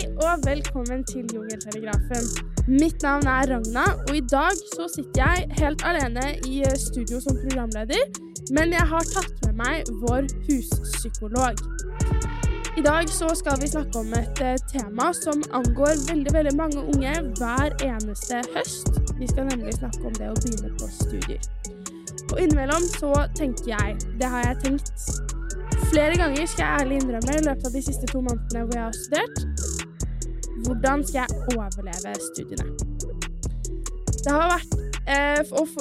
Og velkommen til Jungeltelegrafen. Mitt navn er Ragna, og i dag så sitter jeg helt alene i studio som programleder, men jeg har tatt med meg vår huspsykolog. I dag så skal vi snakke om et eh, tema som angår veldig veldig mange unge hver eneste høst. Vi skal nemlig snakke om det å begynne på studier. Og innimellom så tenker jeg, det har jeg tenkt flere ganger, skal jeg ærlig innrømme, i løpet av de siste to månedene hvor jeg har studert, hvordan skal jeg overleve studiene? Det har vært, eh,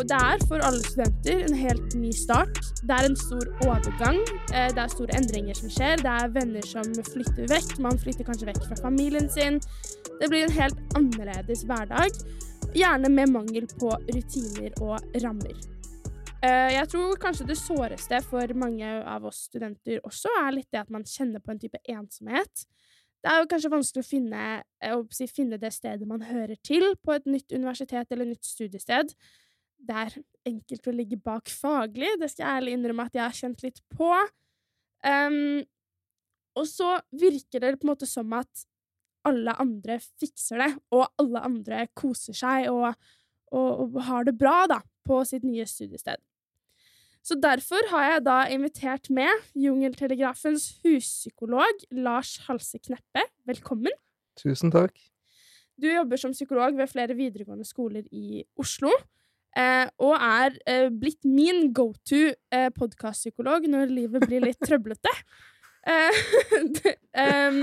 det er for alle studenter, en helt ny start. Det er en stor overgang. Eh, det er store endringer som skjer. Det er venner som flytter vekk. Man flytter kanskje vekk fra familien sin. Det blir en helt annerledes hverdag. Gjerne med mangel på rutiner og rammer. Eh, jeg tror kanskje det såreste for mange av oss studenter også er litt det at man kjenner på en type ensomhet. Det er jo kanskje vanskelig å finne, eh, si, finne det stedet man hører til på et nytt universitet eller nytt studiested. Det er enkelt å ligge bak faglig, det skal jeg ærlig innrømme at jeg har kjent litt på. Um, og så virker det på en måte som at alle andre fikser det, og alle andre koser seg og, og, og har det bra, da, på sitt nye studiested. Så derfor har jeg da invitert med Jungeltelegrafens huspsykolog Lars Halse Kneppe. Velkommen. Tusen takk. Du jobber som psykolog ved flere videregående skoler i Oslo. Eh, og er eh, blitt min go to eh, podkastpsykolog når livet blir litt trøblete. Eh,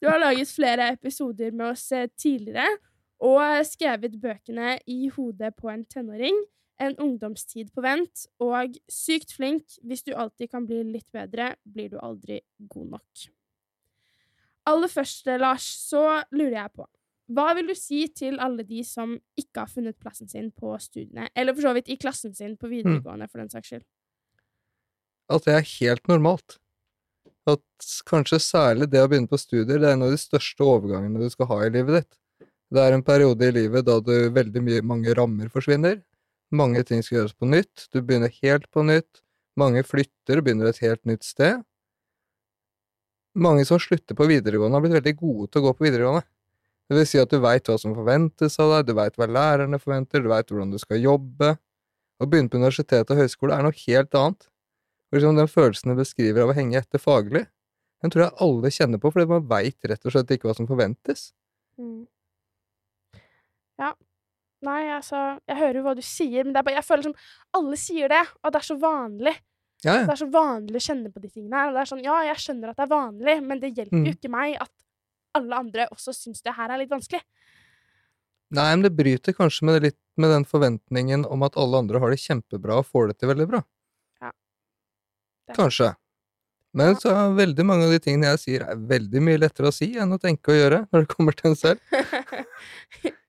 du har laget flere episoder med oss tidligere og skrevet bøkene I hodet på en tenåring en ungdomstid på vent, og sykt flink. Hvis du alltid kan bli litt bedre, blir du aldri god nok. Aller først, Lars, så lurer jeg på hva vil du si til alle de som ikke har funnet plassen sin på studiene, eller for så vidt i klassen sin på videregående, for den saks skyld? At det er helt normalt. At kanskje særlig det å begynne på studier, det er en av de største overgangene du skal ha i livet ditt. Det er en periode i livet da du veldig mye, mange rammer forsvinner, mange ting skal gjøres på nytt. Du begynner helt på nytt. Mange flytter og begynner et helt nytt sted. Mange som slutter på videregående, har blitt veldig gode til å gå på videregående. Det vil si at du veit hva som forventes av deg, du veit hva lærerne forventer, du veit hvordan du skal jobbe. Å begynne på universitet og høyskole er noe helt annet. Og liksom Den følelsen du beskriver av å henge etter faglig, den tror jeg alle kjenner på, fordi man veit rett og slett ikke hva som forventes. Mm. Ja, Nei, altså Jeg hører jo hva du sier, men bare, jeg føler som alle sier det, og det er så vanlig. Ja, ja. Det er så vanlig å kjenne på de tingene her. Og det er sånn, ja, jeg skjønner at det er vanlig, men det hjelper mm. jo ikke meg at alle andre også syns det her er litt vanskelig. Nei, men det bryter kanskje med, litt med den forventningen om at alle andre har det kjempebra og får det til veldig bra. Ja. Det. Kanskje. Men så er veldig mange av de tingene jeg sier, er veldig mye lettere å si enn å tenke og gjøre når det kommer til en selv.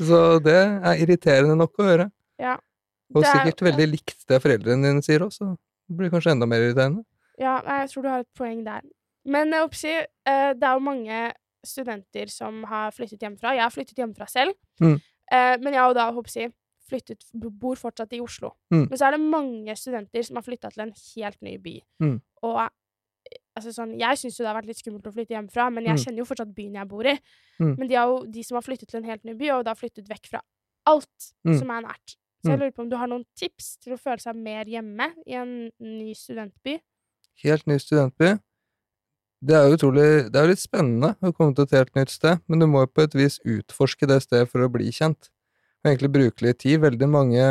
Så det er irriterende nok å høre. Ja. Og sikkert er, veldig likt det foreldrene dine sier også. Det blir kanskje enda mer irriterende. Ja, jeg tror du har et poeng der. Men jeg oppsi, eh, det er jo mange studenter som har flyttet hjemmefra. Jeg har flyttet hjemmefra selv, mm. Eh, men jeg og da oppsi, flyttet, bor fortsatt i Oslo. Mm. Men så er det mange studenter som har flytta til en helt ny by. Mm. Og altså sånn, Jeg syns jo det har vært litt skummelt å flytte hjemmefra, men jeg mm. kjenner jo fortsatt byen jeg bor i. Mm. Men de, jo, de, som har flyttet til en helt ny by, har jo da flyttet vekk fra alt mm. som er nært. Så jeg mm. lurer på om du har noen tips til å føle seg mer hjemme i en ny studentby? Helt ny studentby? Det er jo utrolig Det er jo litt spennende å komme til et helt nytt sted, men du må jo på et vis utforske det stedet for å bli kjent. Og egentlig bruke litt tid. Veldig mange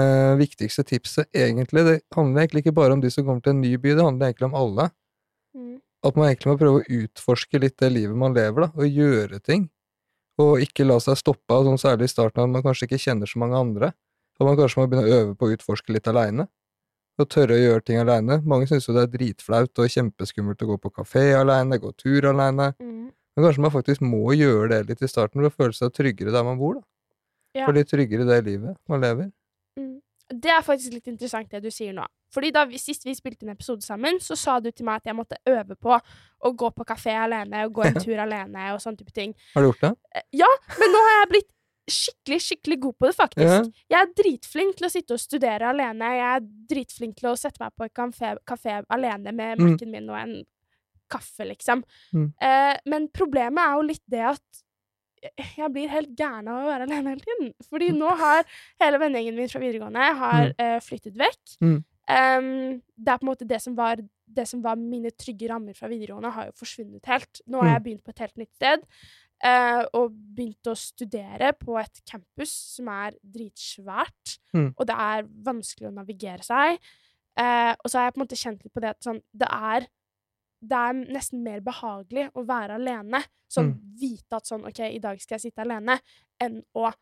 eh, viktigste tipset, egentlig. Det handler egentlig ikke bare om de som kommer til en ny by, det handler egentlig om alle. Mm. At man egentlig må prøve å utforske litt det livet man lever, da, og gjøre ting. Og ikke la seg stoppe av, sånn særlig i starten, at man kanskje ikke kjenner så mange andre. At man kanskje må begynne å øve på å utforske litt aleine. Og tørre å gjøre ting aleine. Mange syns jo det er dritflaut og kjempeskummelt å gå på kafé aleine, gå tur aleine. Mm. Men kanskje man faktisk må gjøre det litt i starten for å føle seg tryggere der man bor, da. Ja. For litt tryggere i det livet man lever. Det er faktisk litt interessant, det du sier nå. Fordi da vi, Sist vi spilte en episode sammen, så sa du til meg at jeg måtte øve på å gå på kafé alene og gå en tur alene og sånne type ting. Har du gjort det? Eh, ja, men nå har jeg blitt skikkelig, skikkelig god på det, faktisk. Ja. Jeg er dritflink til å sitte og studere alene. Jeg er dritflink til å sette meg på en kafé, alene med mm. Mac-en min og en kaffe, liksom. Mm. Eh, men problemet er jo litt det at jeg blir helt gæren av å være alene hele tiden. Fordi nå har hele vennegjengen min fra videregående har, eh, flyttet vekk. Mm. Um, det er på en måte det som, var, det som var mine trygge rammer fra videregående, har jo forsvunnet helt. Nå har Mm. jeg begynt på et helt nytt sted. Uh, og begynt å studere på et campus som er dritsvært. Mm. Og det er vanskelig å navigere seg. Uh, og så har jeg på en måte kjent litt på det at sånn, det er det er nesten mer behagelig å være alene. Sånn Mm. vite at sånn OK, i dag skal jeg sitte alene, enn å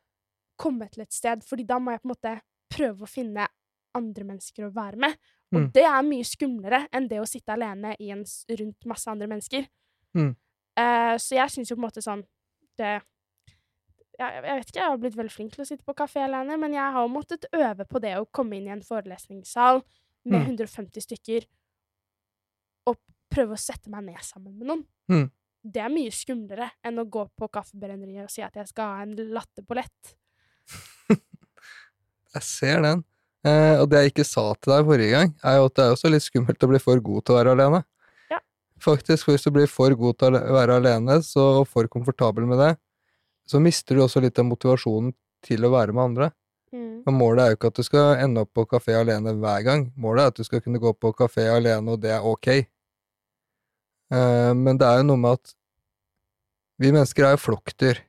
komme til et sted. Fordi da må jeg på en måte prøve å finne andre mennesker å være med. Og Mm. det er mye skumlere enn det å sitte alene i en, rundt masse andre mennesker. Mm. Uh, så jeg syns jo på en måte sånn det jeg, jeg vet ikke, jeg har blitt veldig flink til å sitte på kafé alene, men jeg har måttet øve på det å komme inn i en forelesningssal med Mm. 150 stykker og prøve å sette meg ned sammen med noen. Mm. Det er mye skumlere enn å gå på Kaffebrenneriet og si at jeg skal ha en latte på lett. Jeg ser den. Eh, og det jeg ikke sa til deg forrige gang, er jo at det er også litt skummelt å bli for god til å være alene. Ja. Faktisk, hvis du blir for god til å være alene, så, og for komfortabel med det, så mister du også litt av motivasjonen til å være med andre. Mm. Og målet er jo ikke at du skal ende opp på kafé alene hver gang. Målet er at du skal kunne gå på kafé alene, og det er ok. Eh, men det er jo noe med at vi mennesker er jo flokkdyr.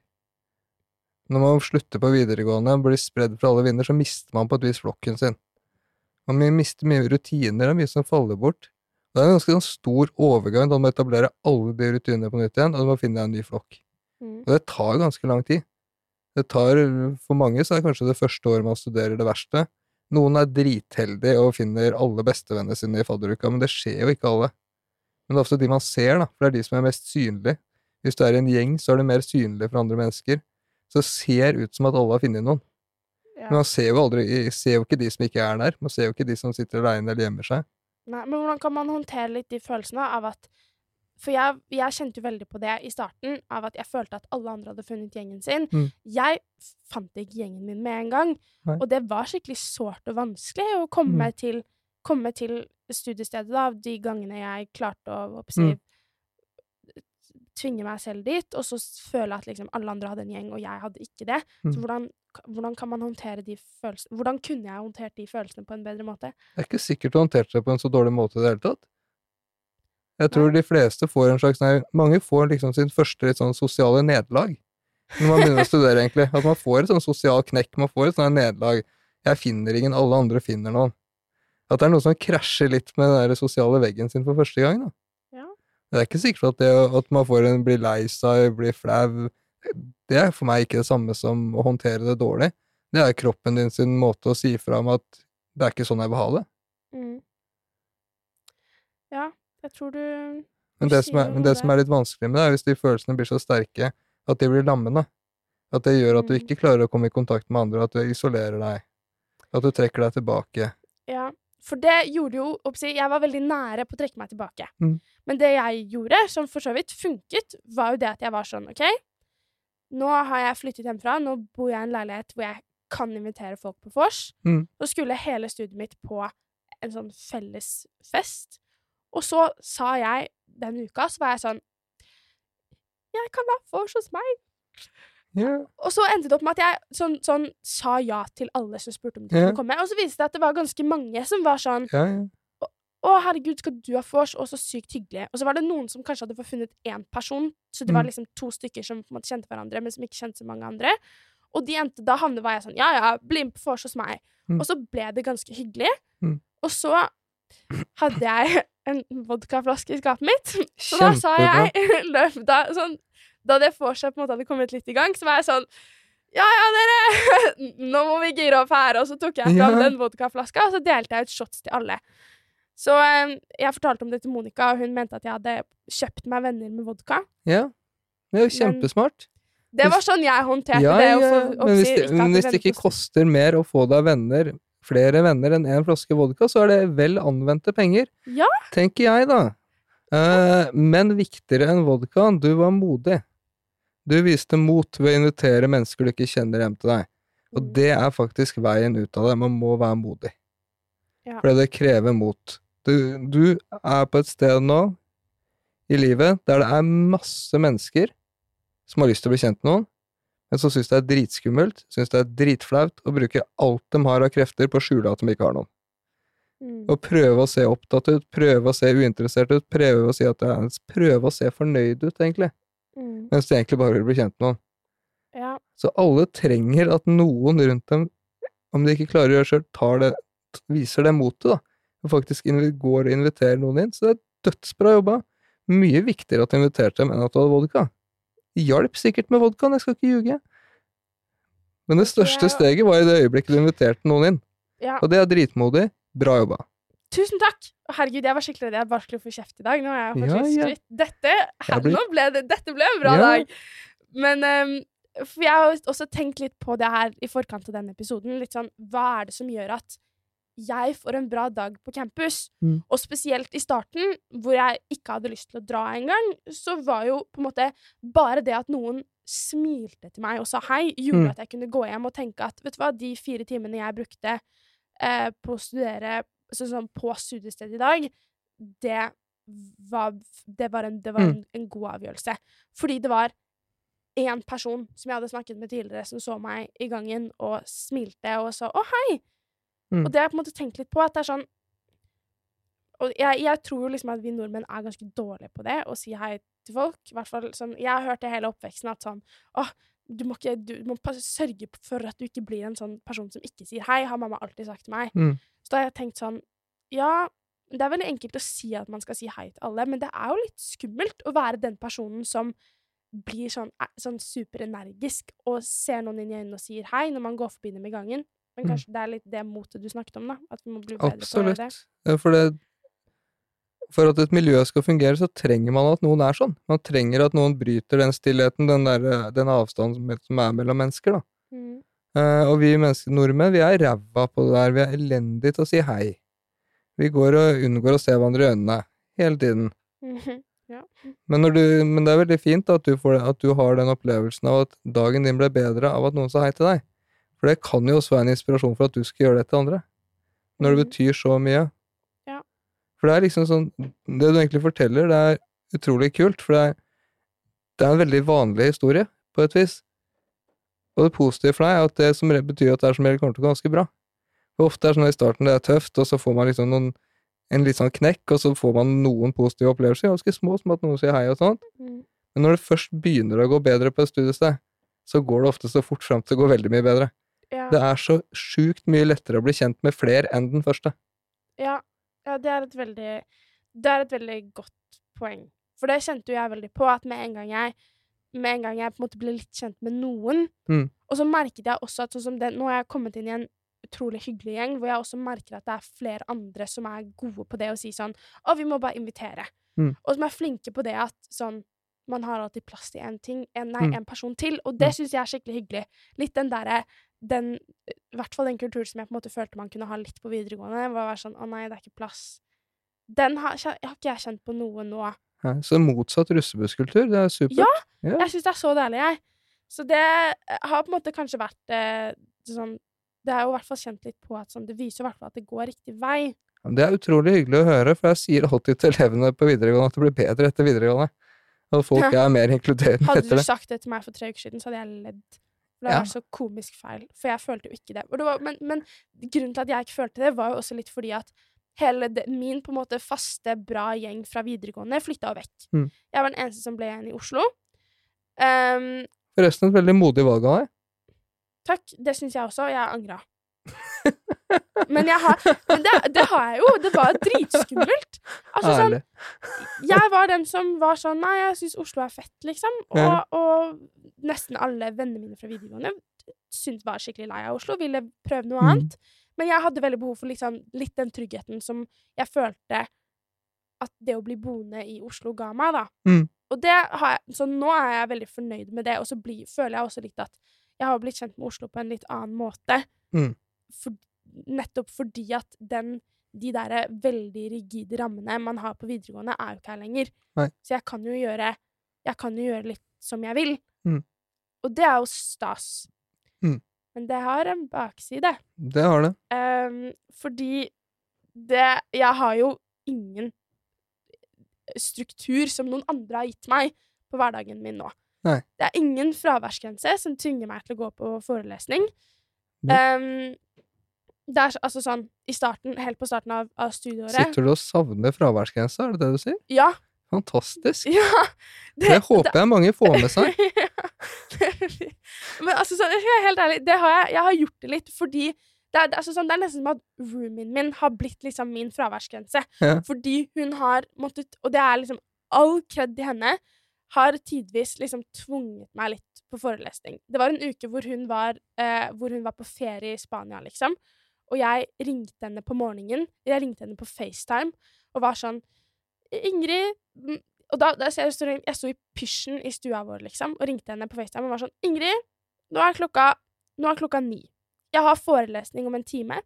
Når man slutter på videregående og blir spredd fra alle vinder, så mister man på et vis flokken sin. Man mister mye rutiner, det er mye som faller bort. Det er en ganske sånn stor overgang da man må etablere alle de rutinene på nytt igjen, og du må finne deg en ny flokk. Mm. Og det tar ganske lang tid. Det tar, For mange så er det kanskje det første året man studerer det verste. Noen er dritheldige og finner alle bestevennene sine i fadderuka, men det skjer jo ikke alle. Men det er ofte de man ser, da, for det er de som er mest synlige. Hvis du er i en gjeng, så er du mer synlig for andre mennesker. Så det ser ut som at alle har funnet noen. Ja. Men man ser jo aldri, ser jo ikke de som ikke er der. Man ser jo ikke de som sitter aleine eller gjemmer seg. Nei, men hvordan kan man håndtere litt de følelsene av at For jeg, jeg kjente jo veldig på det i starten, av at jeg følte at alle andre hadde funnet gjengen sin. Mm. Jeg fant ikke gjengen min med en gang, Nei. og det var skikkelig sårt og vanskelig å komme, Mm. til, komme til studiestedet da, de gangene jeg klarte å, skal Mm. tvinge meg selv dit, og så føle at liksom alle andre hadde en gjeng, og jeg hadde ikke det. Så Mm. hvordan, hvordan kan man håndtere de følelsene Hvordan kunne jeg håndtert de følelsene på en bedre måte? Det er ikke sikkert du håndterte det på en så dårlig måte i det hele tatt. Jeg tror de fleste får en slags nei, Mange får liksom sin første litt sånn sosiale nederlag når man begynner å studere, egentlig. At man får et sånn sosial knekk, man får et sånt nederlag. Jeg finner ingen, alle andre finner noen. At det er noe som krasjer litt med den der sosiale veggen sin for første gang, da. Ja. Det er ikke sikkert at det at man får en, blir lei seg, blir flau Det er for meg ikke det samme som å håndtere det dårlig. Det er kroppen din sin måte å si fra om at det er ikke sånn jeg vil ha det. Mm. Ja, jeg tror du Men det, som er, men det som er litt vanskelig med det, er hvis de følelsene blir så sterke at de blir lammende. At det gjør at du Mm. ikke klarer å komme i kontakt med andre, at du isolerer deg. At du trekker deg tilbake. Ja. For det gjorde jo Jeg var veldig nære på å trekke meg tilbake. Mm. Men det jeg gjorde, som for så vidt funket, var jo det at jeg var sånn OK, nå har jeg flyttet hjemmefra, nå bor jeg i en leilighet hvor jeg kan invitere folk på vors. Mm. Så skulle hele studiet mitt på en sånn felles fest. Og så sa jeg den uka, så var jeg sånn Jeg kan ha vors hos meg. Ja. Og så endte det opp med at jeg sånn, sånn sa ja til alle som spurte om de Ja. kunne komme. Og så viste det at det var ganske mange som var sånn yeah, yeah. Å, herregud, skal du ha vors? Og så sykt hyggelig. Og så var det noen som kanskje hadde forfunnet én person, så det var Mm. liksom to stykker som på en måte kjente hverandre, men som ikke kjente så mange andre. Og de endte, da havnet var jeg sånn Ja, ja, bli med på vors hos meg. Mm. Og så ble det ganske hyggelig. Mm. Og så hadde jeg en vodkaflaske i skapet mitt, så da sa jeg løp, da, sånn, da det vorset på en måte hadde kommet litt i gang, så var jeg sånn ja, ja, dere! Nå må vi gire opp her. Og så tok jeg fram Ja. den vodkaflaska, og så delte jeg ut shots til alle. Så eh, jeg fortalte om det til Monica, og hun mente at jeg hadde kjøpt meg venner med vodka. Ja. Det er jo Men- kjempesmart. Det var sånn jeg håndterte Ja, det. ja, få. Men hvis det, men hvis det ikke koster- mer å få deg venner, flere venner enn én flaske vodka, så er det vel anvendte penger. Ja. Tenker jeg, da. Eh, men viktigere enn vodkaen, du var modig. Du viste mot ved å invitere mennesker du ikke kjenner hjem til deg. Og Mm. det er faktisk veien ut av det. Man må være modig. Ja. Fordi det krever mot. Du, du er på et sted nå i livet der det er masse mennesker som har lyst til å bli kjent med noen, men som syns det er dritskummelt, syns det er dritflaut å bruke alt de har av krefter på å skjule at de ikke har noen. Mm. Og prøve å se opptatt ut, prøve å se uinteressert ut, prøve å, si at det er, prøve å se fornøyd ut, egentlig, Mm. mens de egentlig bare vil bli kjent med noen. Ja. Så alle trenger at noen rundt dem, om de ikke klarer å gjøre sjøl, tar det, viser det motet, da. Og faktisk går og inviterer noen inn. Så det er dødsbra jobba. Mye viktigere at du inviterte dem enn at du hadde vodka. Det hjalp sikkert med vodkaen, jeg skal ikke ljuge. Men det største Ja. steget var i det øyeblikket du inviterte noen inn. ja. Og det er dritmodig. Bra jobba. Tusen takk! Herregud, jeg var skikkelig redd jeg bare skulle få kjeft i dag. Nå Ja, ja. Dette, her, ble... nå ble det, dette ble en bra Ja. dag! Men um, for jeg har også tenkt litt på det her i forkant av denne episoden. Litt sånn, Hva er det som gjør at jeg får en bra dag på campus? Mm. Og spesielt i starten, hvor jeg ikke hadde lyst til å dra engang, så var jo på en måte bare det at noen smilte til meg og sa hei, gjorde Mm. at jeg kunne gå hjem og tenke at vet du hva, de fire timene jeg brukte eh, på å studere så, sånn, på studiestedet i dag, det var, det var, en, det var Mm. en, en god avgjørelse. Fordi det var én person som jeg hadde snakket med tidligere, som så meg i gangen og smilte og sa 'å, hei'. Mm. Og det har jeg på en måte tenkt litt på, at det er sånn Og jeg, jeg tror jo liksom at vi nordmenn er ganske dårlige på det, å si hei til folk. I hvert fall sånn Jeg har hørt det hele oppveksten at sånn åh, du må, ikke, du må sørge for at du ikke blir en sånn person som ikke sier hei, har mamma alltid sagt til meg. Mm. Så da har jeg tenkt sånn Ja, det er veldig enkelt å si at man skal si hei til alle, men det er jo litt skummelt å være den personen som blir sånn, er- sånn superenergisk og ser noen inn i øynene og sier hei når man går forbi dem i gangen. Men Mm. kanskje det er litt det motet du snakket om, da? At vi må bli bedre på å gjøre det. Absolutt. Ja, For, det, for at et miljø skal fungere, så trenger man at noen er sånn. Man trenger at noen bryter den stillheten, den, der, den avstanden som- som er mellom mennesker. da. Mm. Uh, og vi mennesker, nordmenn, vi er ræva på det der. Vi er elendige til å si hei. Vi går og unngår å se hverandre i øynene hele tiden. ja. Men, når du, men det er veldig fint at du, får, at du har den opplevelsen av at dagen din ble bedre av at noen sa hei til deg. For det kan jo også være en inspirasjon for at du skal gjøre det til andre. Når det Mhm. betyr så mye. For det er liksom sånn Det du egentlig forteller, det er utrolig kult, for det er, det er en veldig vanlig historie, på et vis. Og det positive for deg er at det som betyr at det er som regel kommer til å gå ganske bra. For ofte er det sånn i starten det er tøft, og så får man liksom noen, en litt sånn knekk, og så får man noen positive opplevelser, ganske små, som at noen sier hei og sånt. Mm. Men når det først begynner å gå bedre på et studiested, så går det ofte så fort fram til å gå veldig mye bedre. Ja. Det er så sjukt mye lettere å bli kjent med flere enn den første. Ja, ja det, er et veldig, det er et veldig godt poeng. For det kjente jo jeg veldig på, at med en gang jeg, med en gang jeg på en måte ble litt kjent med noen Mm. Og så merket jeg også at sånn som den, nå har jeg kommet inn i en utrolig hyggelig gjeng, hvor jeg også merker at det er flere andre som er gode på det å si sånn Å, vi må bare invitere. Mm. Og som er flinke på det at sånn man har alltid plass til en ting, en, nei, Mm. en person til. Og det Mm. syns jeg er skikkelig hyggelig. Litt den derre den, I hvert fall den kulturen som jeg på en måte følte man kunne ha litt på videregående. Var å være sånn 'Å nei, det er ikke plass'. Den har, har ikke jeg kjent på noe nå. Ja, så motsatt russebusskultur, det er supert. Ja, Ja. Jeg syns det er så deilig, jeg. Så det eh, har på en måte kanskje vært eh, sånn Det er jo i hvert fall kjent litt på at sånn, det viser i hvert fall at det går riktig vei. Det er utrolig hyggelig å høre, for jeg sier alltid til elevene på videregående at det blir bedre etter videregående. Og at folk er mer inkluderende Hadde du sagt det til meg for tre uker siden, så hadde jeg ledd. For det Ja. vært så komisk feil. For jeg følte jo ikke det. Og det var, men, men grunnen til at jeg ikke følte det, var jo også litt fordi at hele det, min på en måte faste, bra gjeng fra videregående flytta vekk. Mm. Jeg var den eneste som ble igjen i Oslo. Um, Forresten et veldig modig valg av deg. takk, det syns jeg også. Jeg angra. Men, jeg har, men det, det har jeg jo. Det var dritskummelt. Altså, sånn, jeg var den som var sånn Nei, jeg syns Oslo er fett, liksom. Og, og nesten alle vennene mine fra videregående syntes var skikkelig lei av Oslo, ville prøve noe mm. annet. Men jeg hadde veldig behov for liksom, litt den tryggheten som jeg følte at det å bli boende i Oslo ga meg, da. Mm. Og det har jeg, så nå er jeg veldig fornøyd med det, og så blir, føler jeg også litt at jeg har blitt kjent med Oslo på en litt annen måte. Mm. For, nettopp fordi at den, de der veldig rigide rammene man har på videregående, er jo ikke her lenger. Nei. Så jeg kan jo gjøre Jeg kan jo gjøre litt som jeg vil. Mm. Og det er jo stas. Mm. Men det har en bakside. Det har det. Um, fordi det Jeg har jo ingen struktur som noen andre har gitt meg på hverdagen min nå. Nei. Det er ingen fraværsgrense som tvinger meg til å gå på forelesning. Um, det er altså sånn i starten, helt på starten av, av studieåret Sitter du og savner fraværsgrensa, er det det du sier? Ja. Fantastisk. ja Det håper jeg mange får med seg. Men altså, sånn, jeg skal helt ærlig, det har jeg, jeg har gjort det litt fordi det er, altså sånn, det er nesten som at roomien min har blitt liksom min fraværsgrense. Ja. Fordi hun har måttet Og det er liksom all kred til henne. Har tidvis liksom tvunget meg litt på forelesning. Det var en uke hvor hun var, eh, hvor hun var på ferie i Spania, liksom. Og jeg ringte henne på morgenen. Jeg ringte henne på FaceTime og var sånn Ingrid Og da, da jeg, sto, jeg sto i pysjen i stua vår, liksom, og ringte henne på FaceTime og var sånn Ingrid, nå er klokka, nå er klokka ni. Jeg har forelesning om en time.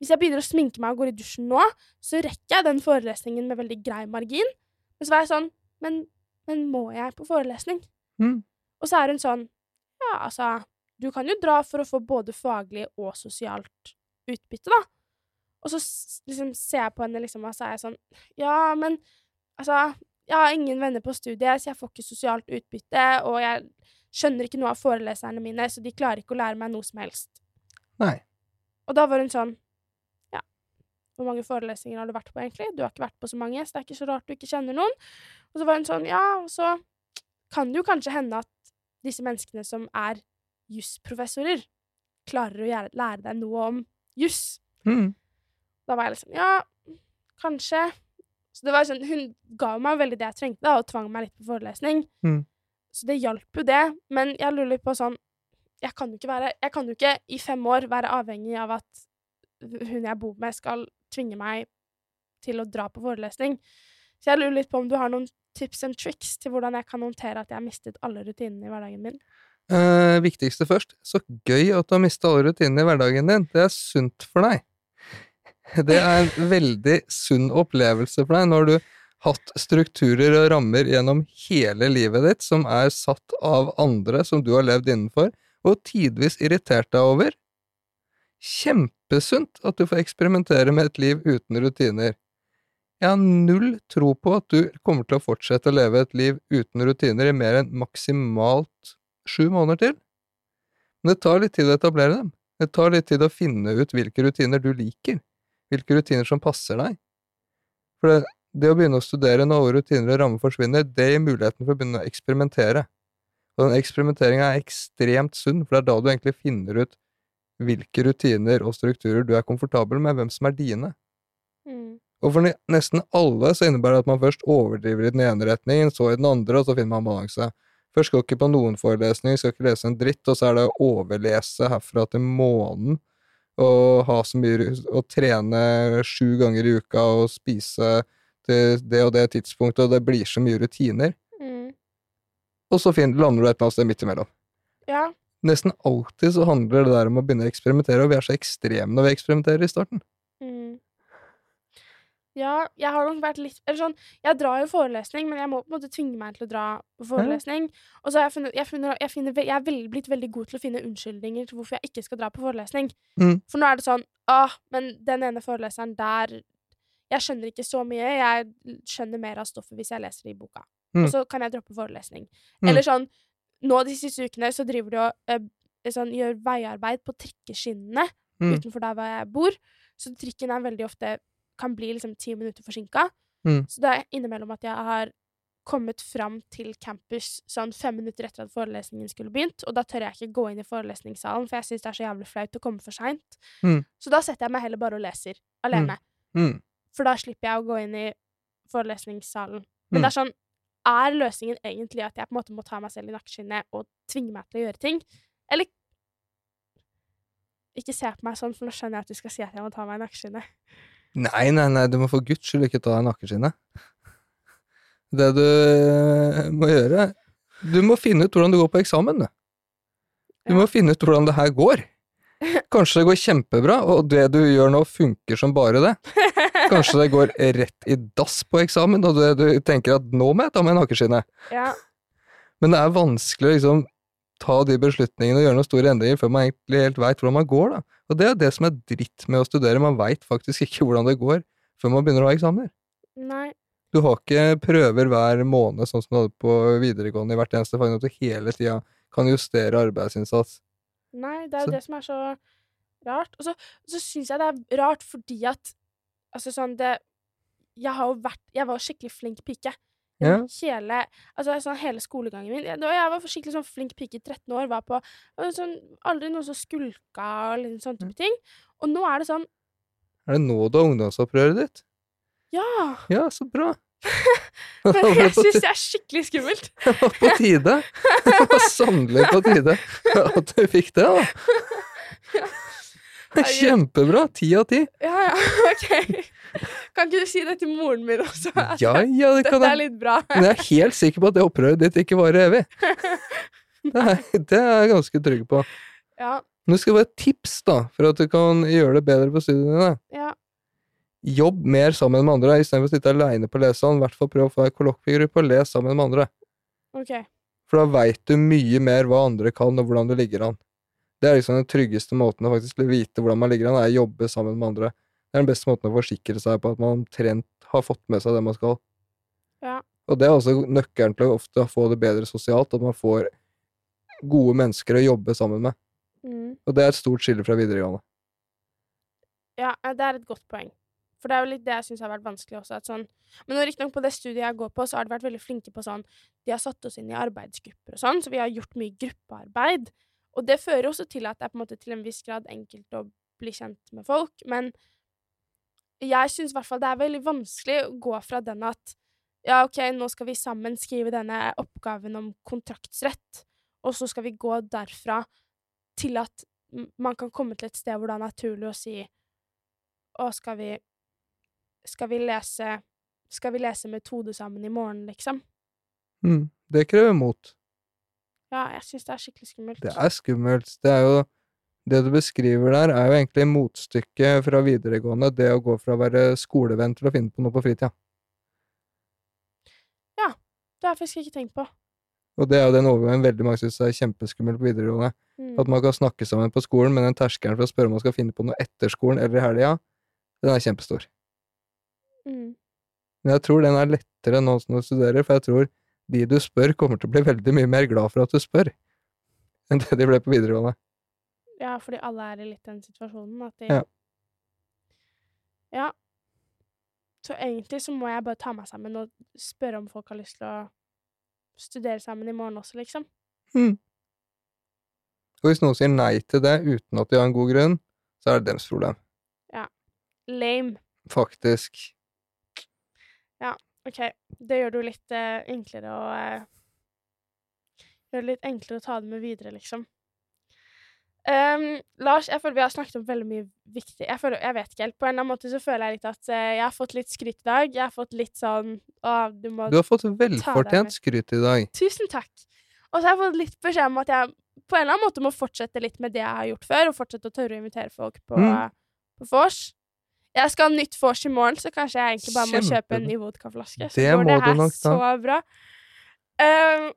Hvis jeg begynner å sminke meg og går i dusjen nå, så rekker jeg den forelesningen med veldig grei margin. Men så var jeg sånn Men, men må jeg på forelesning? Mm. Og så er hun sånn Ja, altså, du kan jo dra for å få både faglig og sosialt utbytte, da. Og så liksom ser jeg på henne, liksom, og så er jeg sånn Ja, men altså Jeg har ingen venner på studiet, så jeg får ikke sosialt utbytte, og jeg skjønner ikke noe av foreleserne mine, så de klarer ikke å lære meg noe som helst. Nei. Og da var hun sånn Ja, hvor mange forelesninger har du vært på, egentlig? Du har ikke vært på så mange, så det er ikke så rart du ikke kjenner noen. Og så var hun sånn Ja, og så kan det jo kanskje hende at disse menneskene som er jusprofessorer, klarer å lære deg noe om juss. Mm. Da var jeg liksom Ja, kanskje. Så det var sånn Hun ga meg veldig det jeg trengte, da, og tvang meg litt på forelesning. Mm. Så det hjalp jo, det. Men jeg lurer litt på sånn Jeg kan være Jeg kan jo ikke i fem år være avhengig av at hun jeg bor med, skal tvinge meg til å dra på forelesning. Så jeg lurer litt på om du har noen tips and tricks til hvordan jeg kan håndtere at jeg har mistet alle rutinene i hverdagen min. Eh, viktigste først. Så gøy at du har mista alle rutinene i hverdagen din. Det er sunt for deg. Det er en veldig sunn opplevelse for deg når du hatt strukturer og rammer gjennom hele livet ditt som er satt av andre som du har levd innenfor, og tidvis irritert deg over. Kjempesunt at du får eksperimentere med et liv uten rutiner. Jeg har null tro på at du kommer til å fortsette å leve et liv uten rutiner i mer enn maksimalt sju måneder til. Men det tar litt tid å etablere dem. Det tar litt tid å finne ut hvilke rutiner du liker, hvilke rutiner som passer deg. For det, det å begynne å studere når rutiner og rammer forsvinner, det gir muligheten for å begynne å eksperimentere. Og den eksperimenteringa er ekstremt sunn, for det er da du egentlig finner ut hvilke rutiner og strukturer du er komfortabel med, hvem som er dine. Mm. Og for nesten alle så innebærer det at man først overdriver i den ene retningen, så i den andre, og så finner man balanse. Først skal ikke på noen forelesning, skal ikke lese en dritt, og så er det å overlese herfra til månen, og ha så mye og trene sju ganger i uka og spise til det og det tidspunktet, og det blir så mye rutiner. Mm. Og så fin- lander du et eller annet sted midt imellom. Ja. Nesten alltid så handler det der om å begynne å eksperimentere, og vi er så ekstreme når vi eksperimenterer i starten. Ja, jeg har nok vært litt Eller sånn, jeg drar jo forelesning, men jeg må på en måte tvinge meg til å dra på forelesning. Og så har jeg funnet jeg, funnet, jeg, finner, jeg er veldig, blitt veldig god til å finne unnskyldninger til hvorfor jeg ikke skal dra på forelesning. Mm. For nå er det sånn Åh, men den ene foreleseren der Jeg skjønner ikke så mye. Jeg skjønner mer av stoffet hvis jeg leser det i boka. Mm. Og så kan jeg droppe forelesning. Mm. Eller sånn Nå de siste ukene så driver de og øh, sånn, gjør veiarbeid på trikkeskinnene Mm. utenfor der hvor jeg bor. Så trikken er veldig ofte kan bli liksom ti minutter forsinka. Mm. Så det er innimellom at jeg har kommet fram til campus sånn fem minutter etter at forelesningen skulle begynt, og da tør jeg ikke gå inn i forelesningssalen, for jeg syns det er så jævlig flaut å komme for seint. Mm. Så da setter jeg meg heller bare og leser alene, Mm. for da slipper jeg å gå inn i forelesningssalen. Men Mm. det er sånn Er løsningen egentlig at jeg på en måte må ta meg selv i nakkeskinnet og tvinge meg til å gjøre ting? Eller Ikke se på meg sånn, for nå skjønner jeg at du skal si at jeg må ta meg i nakkeskinnet. Nei, nei, nei, du må for guds skyld ikke ta deg nakkeskinnet. Det du eh, må gjøre Du må finne ut hvordan du går på eksamen, du. Du må finne ut hvordan det her går. Kanskje det går kjempebra, og det du gjør nå funker som bare det. Kanskje det går rett i dass på eksamen, og det du tenker at nå må jeg ta meg nakkeskinnet. Ja. Men det er vanskelig å liksom ta de beslutningene og gjøre noen store endringer før man egentlig helt veit hvordan man går, da. Og det er det som er dritt med å studere, man veit faktisk ikke hvordan det går før man begynner å ha eksamener. Nei. Du har ikke prøver hver måned, sånn som du hadde på videregående i hvert eneste fag, at du hele tida kan justere arbeidsinnsats. Nei, det er jo det som er så rart. Og så, så syns jeg det er rart fordi at Altså sånn det Jeg har jo vært Jeg var skikkelig flink pike. Gjennom Hele, altså sånn hele skolegangen min. Jeg, jeg var skikkelig sånn flink pike i 13 år. Var på sånn, Aldri noen som skulka og litt sånne type ting. Og nå er det sånn Er det nå du har ungdomsopprøret ditt? Ja! Ja, så bra. Men jeg syns det er skikkelig skummelt. på tide. Det var sannelig på tide at du fikk det, da. Kjempebra. Ti av ti. Ja, ja, OK. Kan ikke du si det til moren min også? Ja, ja, det Dette er litt bra. Men jeg er helt sikker på at det opprøret ditt ikke varer evig. Det er, det er jeg ganske trygg på. Ja, Nå skal jeg være et tips, da, for at du kan gjøre det bedre på studiene dine. ja. Jobb mer sammen med andre, istedenfor å sitte aleine på lesesalen. I hvert fall prøv å få ei kollokviegruppe og les sammen med andre. Okay. For da veit du mye mer hva andre kan, og hvordan du ligger an. Det er liksom den tryggeste måten å faktisk vite hvordan man ligger an, er å jobbe sammen med andre. Det er den beste måten å forsikre seg på at man omtrent har fått med seg det man skal. Ja. Og det er også nøkkelen til å ofte få det bedre sosialt, at man får gode mennesker å jobbe sammen med. Mm. Og det er et stort skille fra videregående. Ja, det er et godt poeng. For det er jo litt det jeg syns har vært vanskelig også. At sånn, men riktignok på det studiet jeg går på, så har de vært veldig flinke på sånn De har satt oss inn i arbeidsgrupper og sånn, så vi har gjort mye gruppearbeid. Og det fører også til at det er på en måte til en viss grad enkelt å bli kjent med folk. Men jeg syns i hvert fall det er veldig vanskelig å gå fra den at ja, OK, nå skal vi sammen skrive denne oppgaven om kontraktsrett, og så skal vi gå derfra til at man kan komme til et sted hvor det er naturlig å si Å, skal vi Skal vi lese Skal vi lese metode sammen i morgen, liksom? Mm, det krever mot. Ja, jeg syns det er skikkelig skummelt. Det er skummelt. Det er jo Det du beskriver der, er jo egentlig motstykket fra videregående, det å gå fra å være skolevenn til å finne på noe på fritida. Ja. Det har jeg faktisk ikke tenkt på. Og det er jo den overgangen veldig mange syns er kjempeskummel på videregående. Mm. At man kan snakke sammen på skolen, men den terskelen for å spørre om man skal finne på noe etter skolen eller i helga, den er kjempestor. Mm. Men jeg tror den er lettere nå som du studerer, for jeg tror de du spør, kommer til å bli veldig mye mer glad for at du spør, enn det de ble på videregående. Ja, fordi alle er i litt den situasjonen at de Ja. Ja. Så egentlig så må jeg bare ta meg sammen og spørre om folk har lyst til å studere sammen i morgen også, liksom. Og hvis noen sier nei til det uten at de har en god grunn, så er det deres problem. Ja. Lame. Faktisk. Ja, OK, det gjør det jo litt eh, enklere å eh, Gjør det litt enklere å ta det med videre, liksom. Ehm, Lars, jeg føler vi har snakket om veldig mye viktig Jeg, føler, jeg vet ikke helt. På en eller annen måte så føler jeg litt at uh, jeg har fått litt skryt i dag. Jeg har fått litt sånn Å, du må Du har fått velfortjent skryt i dag. Tusen takk. Og så har jeg fått litt beskjed om at jeg på en eller annen måte må fortsette litt med det jeg har gjort før, og fortsette å tørre å invitere folk på, Mm. på vors. Jeg skal ha nytt vors i morgen, så kanskje jeg egentlig bare må kjøpe en ny vodkaflaske. Det må det du her nok da. så bra. Um,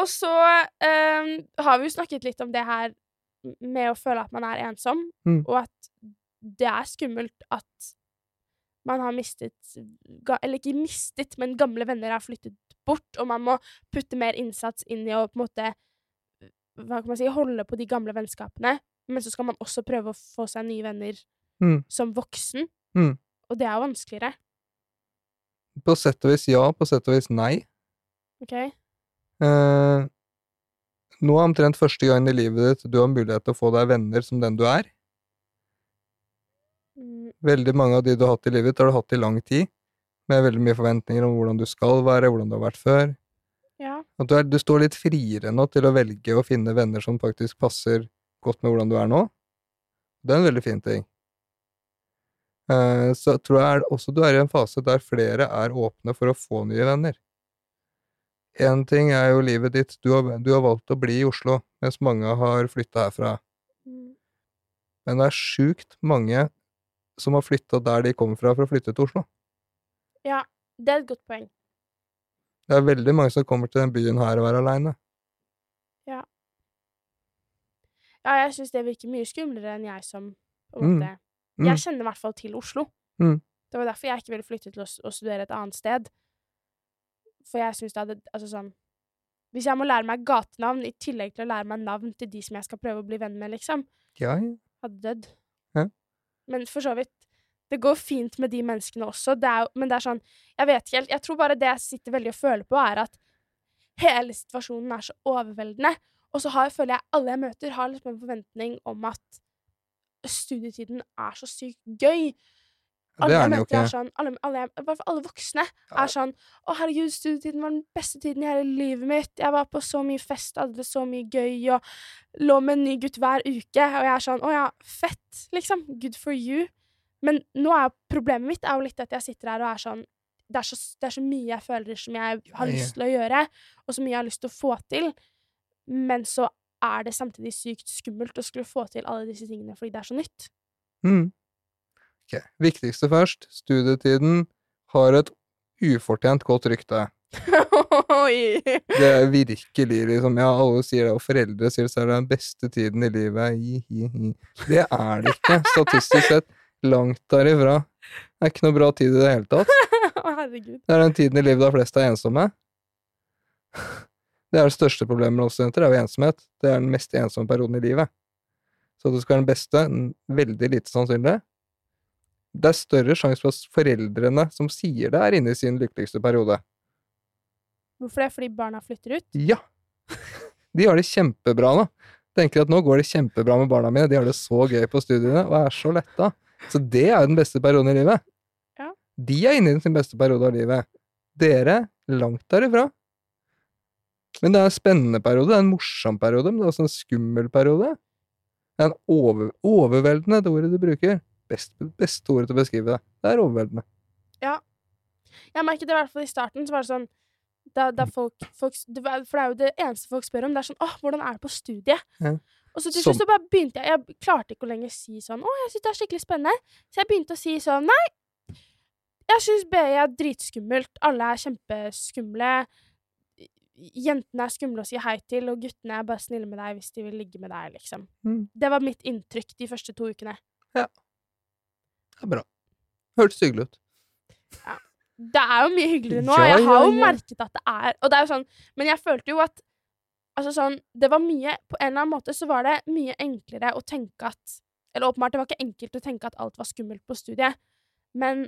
og så um, har vi jo snakket litt om det her med å føle at man er ensom, Mm. og at det er skummelt at man har mistet Eller ikke mistet, men gamle venner har flyttet bort, og man må putte mer innsats inn i å på en måte hva kan man si, holde på de gamle vennskapene, men så skal man også prøve å få seg nye venner Mm. som voksen. Mm. Og det er jo vanskeligere. På sett og vis ja, på sett og vis nei. OK? Eh, nå er omtrent første gangen i livet ditt du har mulighet til å få deg venner som den du er. Mm, Veldig mange av de du har hatt i livet ditt, har du hatt i lang tid, med veldig mye forventninger om hvordan du skal være, hvordan du har vært før. ja. At du, er, du står litt friere nå til å velge å finne venner som faktisk passer godt med hvordan du er nå. Det er en veldig fin ting. Eh, så tror jeg også du er i en fase der flere er åpne for å få nye venner. Én ting er jo livet ditt, du har, du har valgt å bli i Oslo, mens mange har flytta herfra. Mm, Men det er sjukt mange som har flytta der de kommer fra, for å flytte til Oslo. ja. Det er et godt poeng. Det er veldig mange som kommer til den byen her og er aleine. Ja, Ja, jeg syns det virker mye skumlere enn jeg som Mm. Mm. Jeg kjenner i hvert fall til Oslo. Mm. Det var derfor jeg ikke ville flytte til å, å studere et annet sted. For jeg syns det hadde Altså sånn Hvis jeg må lære meg gatenavn i tillegg til å lære meg navn til de som jeg skal prøve å bli venn med, liksom, Ja, ja. hadde dødd. Ja. Men for så vidt Det går fint med de menneskene også, det er, men det er sånn Jeg vet ikke helt. Jeg tror bare det jeg sitter veldig og føler på, er at hele situasjonen er så overveldende. Og så har, føler jeg alle jeg møter, har liksom en forventning om at studietiden er så sykt gøy. Det Alle er sånn, alle, alle, alle voksne er sånn Å, herregud, studietiden var den beste tiden i hele livet mitt. Jeg var på så mye fest, hadde det så mye gøy, og lå med en ny gutt hver uke. Og jeg er sånn Å ja, fett, liksom. Good for you. Men nå er problemet mitt er jo litt at jeg sitter her og er sånn det er, så, det er så mye jeg føler som jeg har lyst til å gjøre, og så mye jeg har lyst til å få til, men så er det samtidig sykt skummelt å skulle få til alle disse tingene fordi det er så nytt. Mm. Viktigste først. Studietiden har et ufortjent godt rykte. Det er virkelig liksom Ja, alle sier det, og foreldre sier det, så er det den beste tiden i livet. Hi, hi, hi. Det er det ikke, statistisk sett. Langt derifra. Det er ikke noe bra tid i det hele tatt. Det er den tiden i livet da flest er ensomme. Det er det største problemet med oss studenter, er jo ensomhet. Det er den mest ensomme perioden i livet. Så at det skal være den beste, veldig lite sannsynlig. Det er større sjanse for at foreldrene som sier det, er inne i sin lykkeligste periode. Hvorfor det? Fordi barna flytter ut? Ja! De har det kjempebra nå. Tenker at nå går det kjempebra med barna mine, de har det så gøy på studiene og er så letta. Så det er jo den beste perioden i livet. Ja. De er inne i sin beste periode av livet. Dere langt derifra. Men det er en spennende periode, det er en morsom periode, men det er også en skummel periode. Det er en over, overveldende, det ordet du bruker. Best, beste ordet til å beskrive det. Det er overveldende. Ja. Jeg merket det i hvert fall i starten, så var det sånn da, da folk, folk det var, For det er jo det eneste folk spør om. Det er sånn 'Åh, hvordan er det på studiet?' Ja. Og så til Som- slutt så bare begynte jeg Jeg klarte ikke å lenger si sånn 'Å, jeg syns det er skikkelig spennende'. Så jeg begynte å si sånn 'Nei, jeg syns BI er dritskummelt. Alle er kjempeskumle. Jentene er skumle å si hei til, og guttene er bare snille med deg hvis de vil ligge med deg', liksom. Mm. Det var mitt inntrykk de første to ukene. Det er bra. Hørtes hyggelig ut. Det er jo mye hyggeligere nå. Ja, jeg har ja, jo ja. merket at det er Og det er jo sånn Men jeg følte jo at Altså sånn Det var mye På en eller annen måte så var det mye enklere å tenke at Eller åpenbart, det var ikke enkelt å tenke at alt var skummelt på studiet, men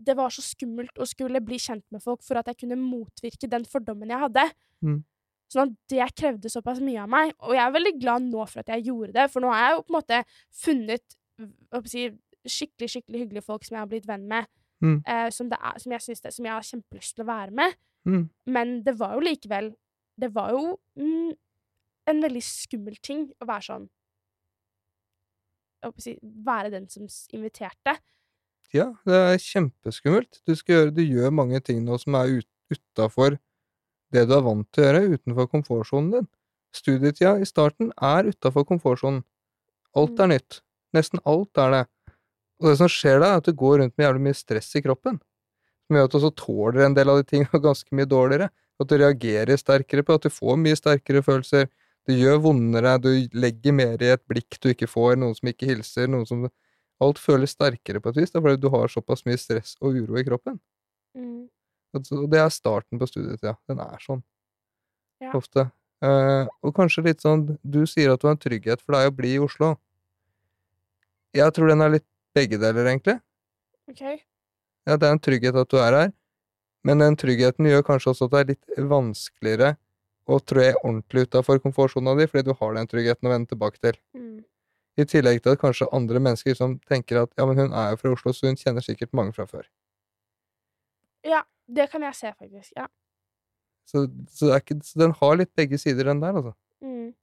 det var så skummelt å skulle bli kjent med folk for at jeg kunne motvirke den fordommen jeg hadde. Mm. Sånn at det krevde såpass mye av meg. Og jeg er veldig glad nå for at jeg gjorde det, for nå har jeg jo på en måte funnet hva skal jeg si, skikkelig skikkelig hyggelige folk som jeg har blitt venn med, Mm. eh, som, det er, som, jeg det, som jeg har kjempelyst til å være med. Mm. Men det var jo likevel Det var jo mm, en veldig skummel ting å være sånn å si, Være den som inviterte. Ja, det er kjempeskummelt. Du, gjøre, du gjør mange ting nå som er ut, utafor det du er vant til å gjøre, utenfor komfortsonen din. Studietida i starten er utafor komfortsonen. Alt er nytt. Nesten alt er det. Og det som skjer da, er at du går rundt med jævlig mye stress i kroppen. Som gjør at du også tåler en del av de tingene ganske mye dårligere. At du reagerer sterkere på, at du får mye sterkere følelser. Det gjør vondere, du legger mer i et blikk du ikke får, noen som ikke hilser, noen som Alt føles sterkere på et vis, da, fordi du har såpass mye stress og uro i kroppen. Mm. Og det er starten på studietida. Den er sånn. Ja. Ofte. Eh, og kanskje litt sånn Du sier at du har en trygghet for deg å bli i Oslo. Jeg tror den er litt begge deler, egentlig. OK. Ja, det er en trygghet at du er her, men den tryggheten gjør kanskje også at det er litt vanskeligere å trå ordentlig utafor komfortsona di, fordi du har den tryggheten å vende tilbake til. Mm. I tillegg til at kanskje andre mennesker som tenker at ja, men hun er jo fra Oslo, så hun kjenner sikkert mange fra før. Ja, det kan jeg se, faktisk. Ja. Så, så, det ikke, så den har litt begge sider, den der, altså. Mm.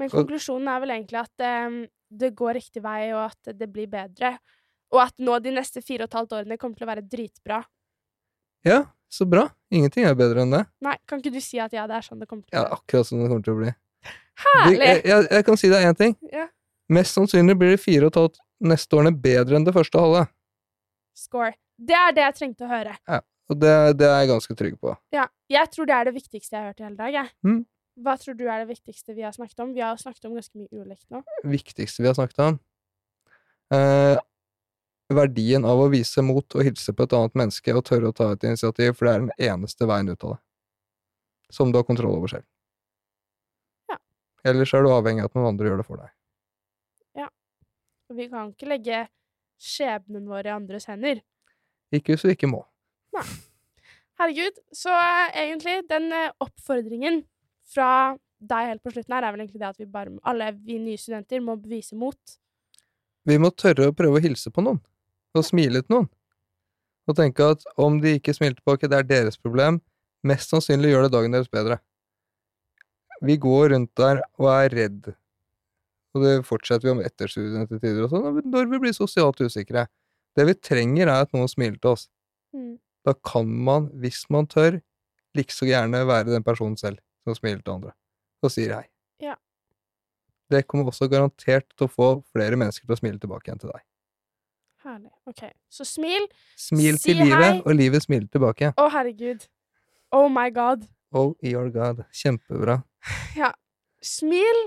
Men konklusjonen er vel egentlig at um, det går riktig vei, og at det blir bedre. Og at nå de neste fire og et halvt årene kommer til å være dritbra. Ja, så bra. Ingenting er bedre enn det. Nei, kan ikke du si at ja, det er sånn det kommer til Ja, bli? Ja, akkurat sånn det kommer til å bli. Herlig! Det, jeg, jeg, jeg kan si deg én ting. Ja. Mest sannsynlig blir de fire og et halvt neste årene bedre enn det første halve. Score. Det er det jeg trengte å høre. Ja, Og det, det er jeg ganske trygg på. Ja, jeg tror det er det viktigste jeg har hørt i hele dag. Jeg. Mm. Hva tror du er det viktigste vi har snakket om? Vi har snakket om ganske mye ulikt nå. viktigste vi har snakket om. Eh, verdien av å vise mot og hilse på et annet menneske og tørre å ta et initiativ, for det er den eneste veien ut av det. Som du har kontroll over selv. Ja. Ellers er du avhengig av at noen andre gjør det for deg. Ja. Og vi kan ikke legge skjebnen vår i andres hender. Ikke hvis du ikke må. Herregud. Så eh, egentlig, den eh, oppfordringen fra deg helt på slutten her, er vel egentlig det at vi bare, alle vi nye studenter må bevise mot. Vi må tørre å prøve å hilse på noen, og smile til noen. Og tenke at om de ikke smiler tilbake, det er deres problem. Mest sannsynlig gjør det dagen deres bedre. Vi går rundt der og er redd. Og det fortsetter vi om etter studiene til tider og sånn, når vi blir sosialt usikre. Det vi trenger, er at noen smiler til oss. Mm. Da kan man, hvis man tør, like så gjerne være den personen selv som smiler til andre, og sier hei. Ja. Det kommer også garantert til å få flere mennesker til å smile tilbake igjen til deg. Herlig. OK. Så smil. Smil Si til livet, hei. og livet smiler tilbake. Å, herregud. Oh my god. Oh, your god. Kjempebra. Ja. Smil.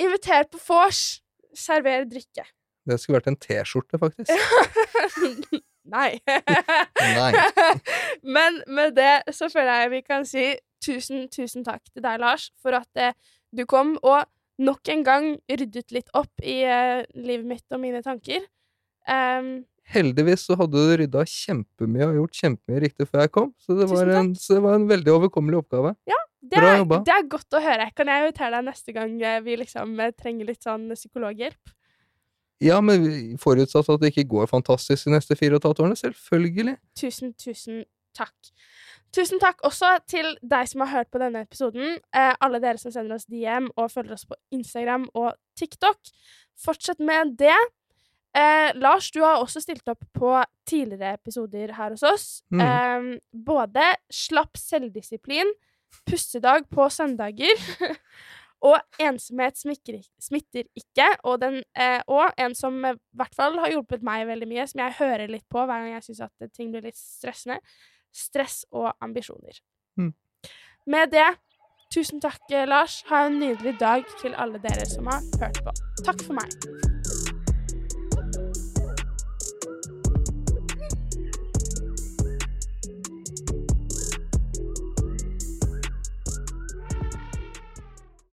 Inviter på vors. Server drikke. Det skulle vært en T-skjorte, faktisk. Nei. Nei. Men med det så føler jeg vi kan si tusen, tusen takk til deg, Lars, for at eh, du kom og nok en gang ryddet litt opp i eh, livet mitt og mine tanker. Um, Heldigvis så hadde du rydda kjempemye og gjort kjempemye riktig før jeg kom, så det, var en, så det var en veldig overkommelig oppgave. det, Bra er, jobba. det er godt å høre. Kan jeg invitere deg neste gang eh, vi liksom eh, trenger litt sånn psykologhjelp? Ja, men forutsatt at det ikke går fantastisk de neste fire og et halvt årene. Selvfølgelig. Tusen, tusen takk. Tusen takk også til deg som har hørt på denne episoden. Eh, alle dere som sender oss DM og følger oss på Instagram og TikTok. Fortsett med det. Eh, Lars, du har også stilt opp på tidligere episoder her hos oss. Mm. Eh, både slapp selvdisiplin, pussedag på søndager og ensomhet smikker, smitter ikke. Og, den, eh, og en som i hvert fall har hjulpet meg veldig mye, som jeg hører litt på hver gang jeg syns at ting blir litt stressende. Stress og ambisjoner. Mm. Med det, tusen takk, Lars. Ha en nydelig dag til alle dere som har hørt på. Takk for meg.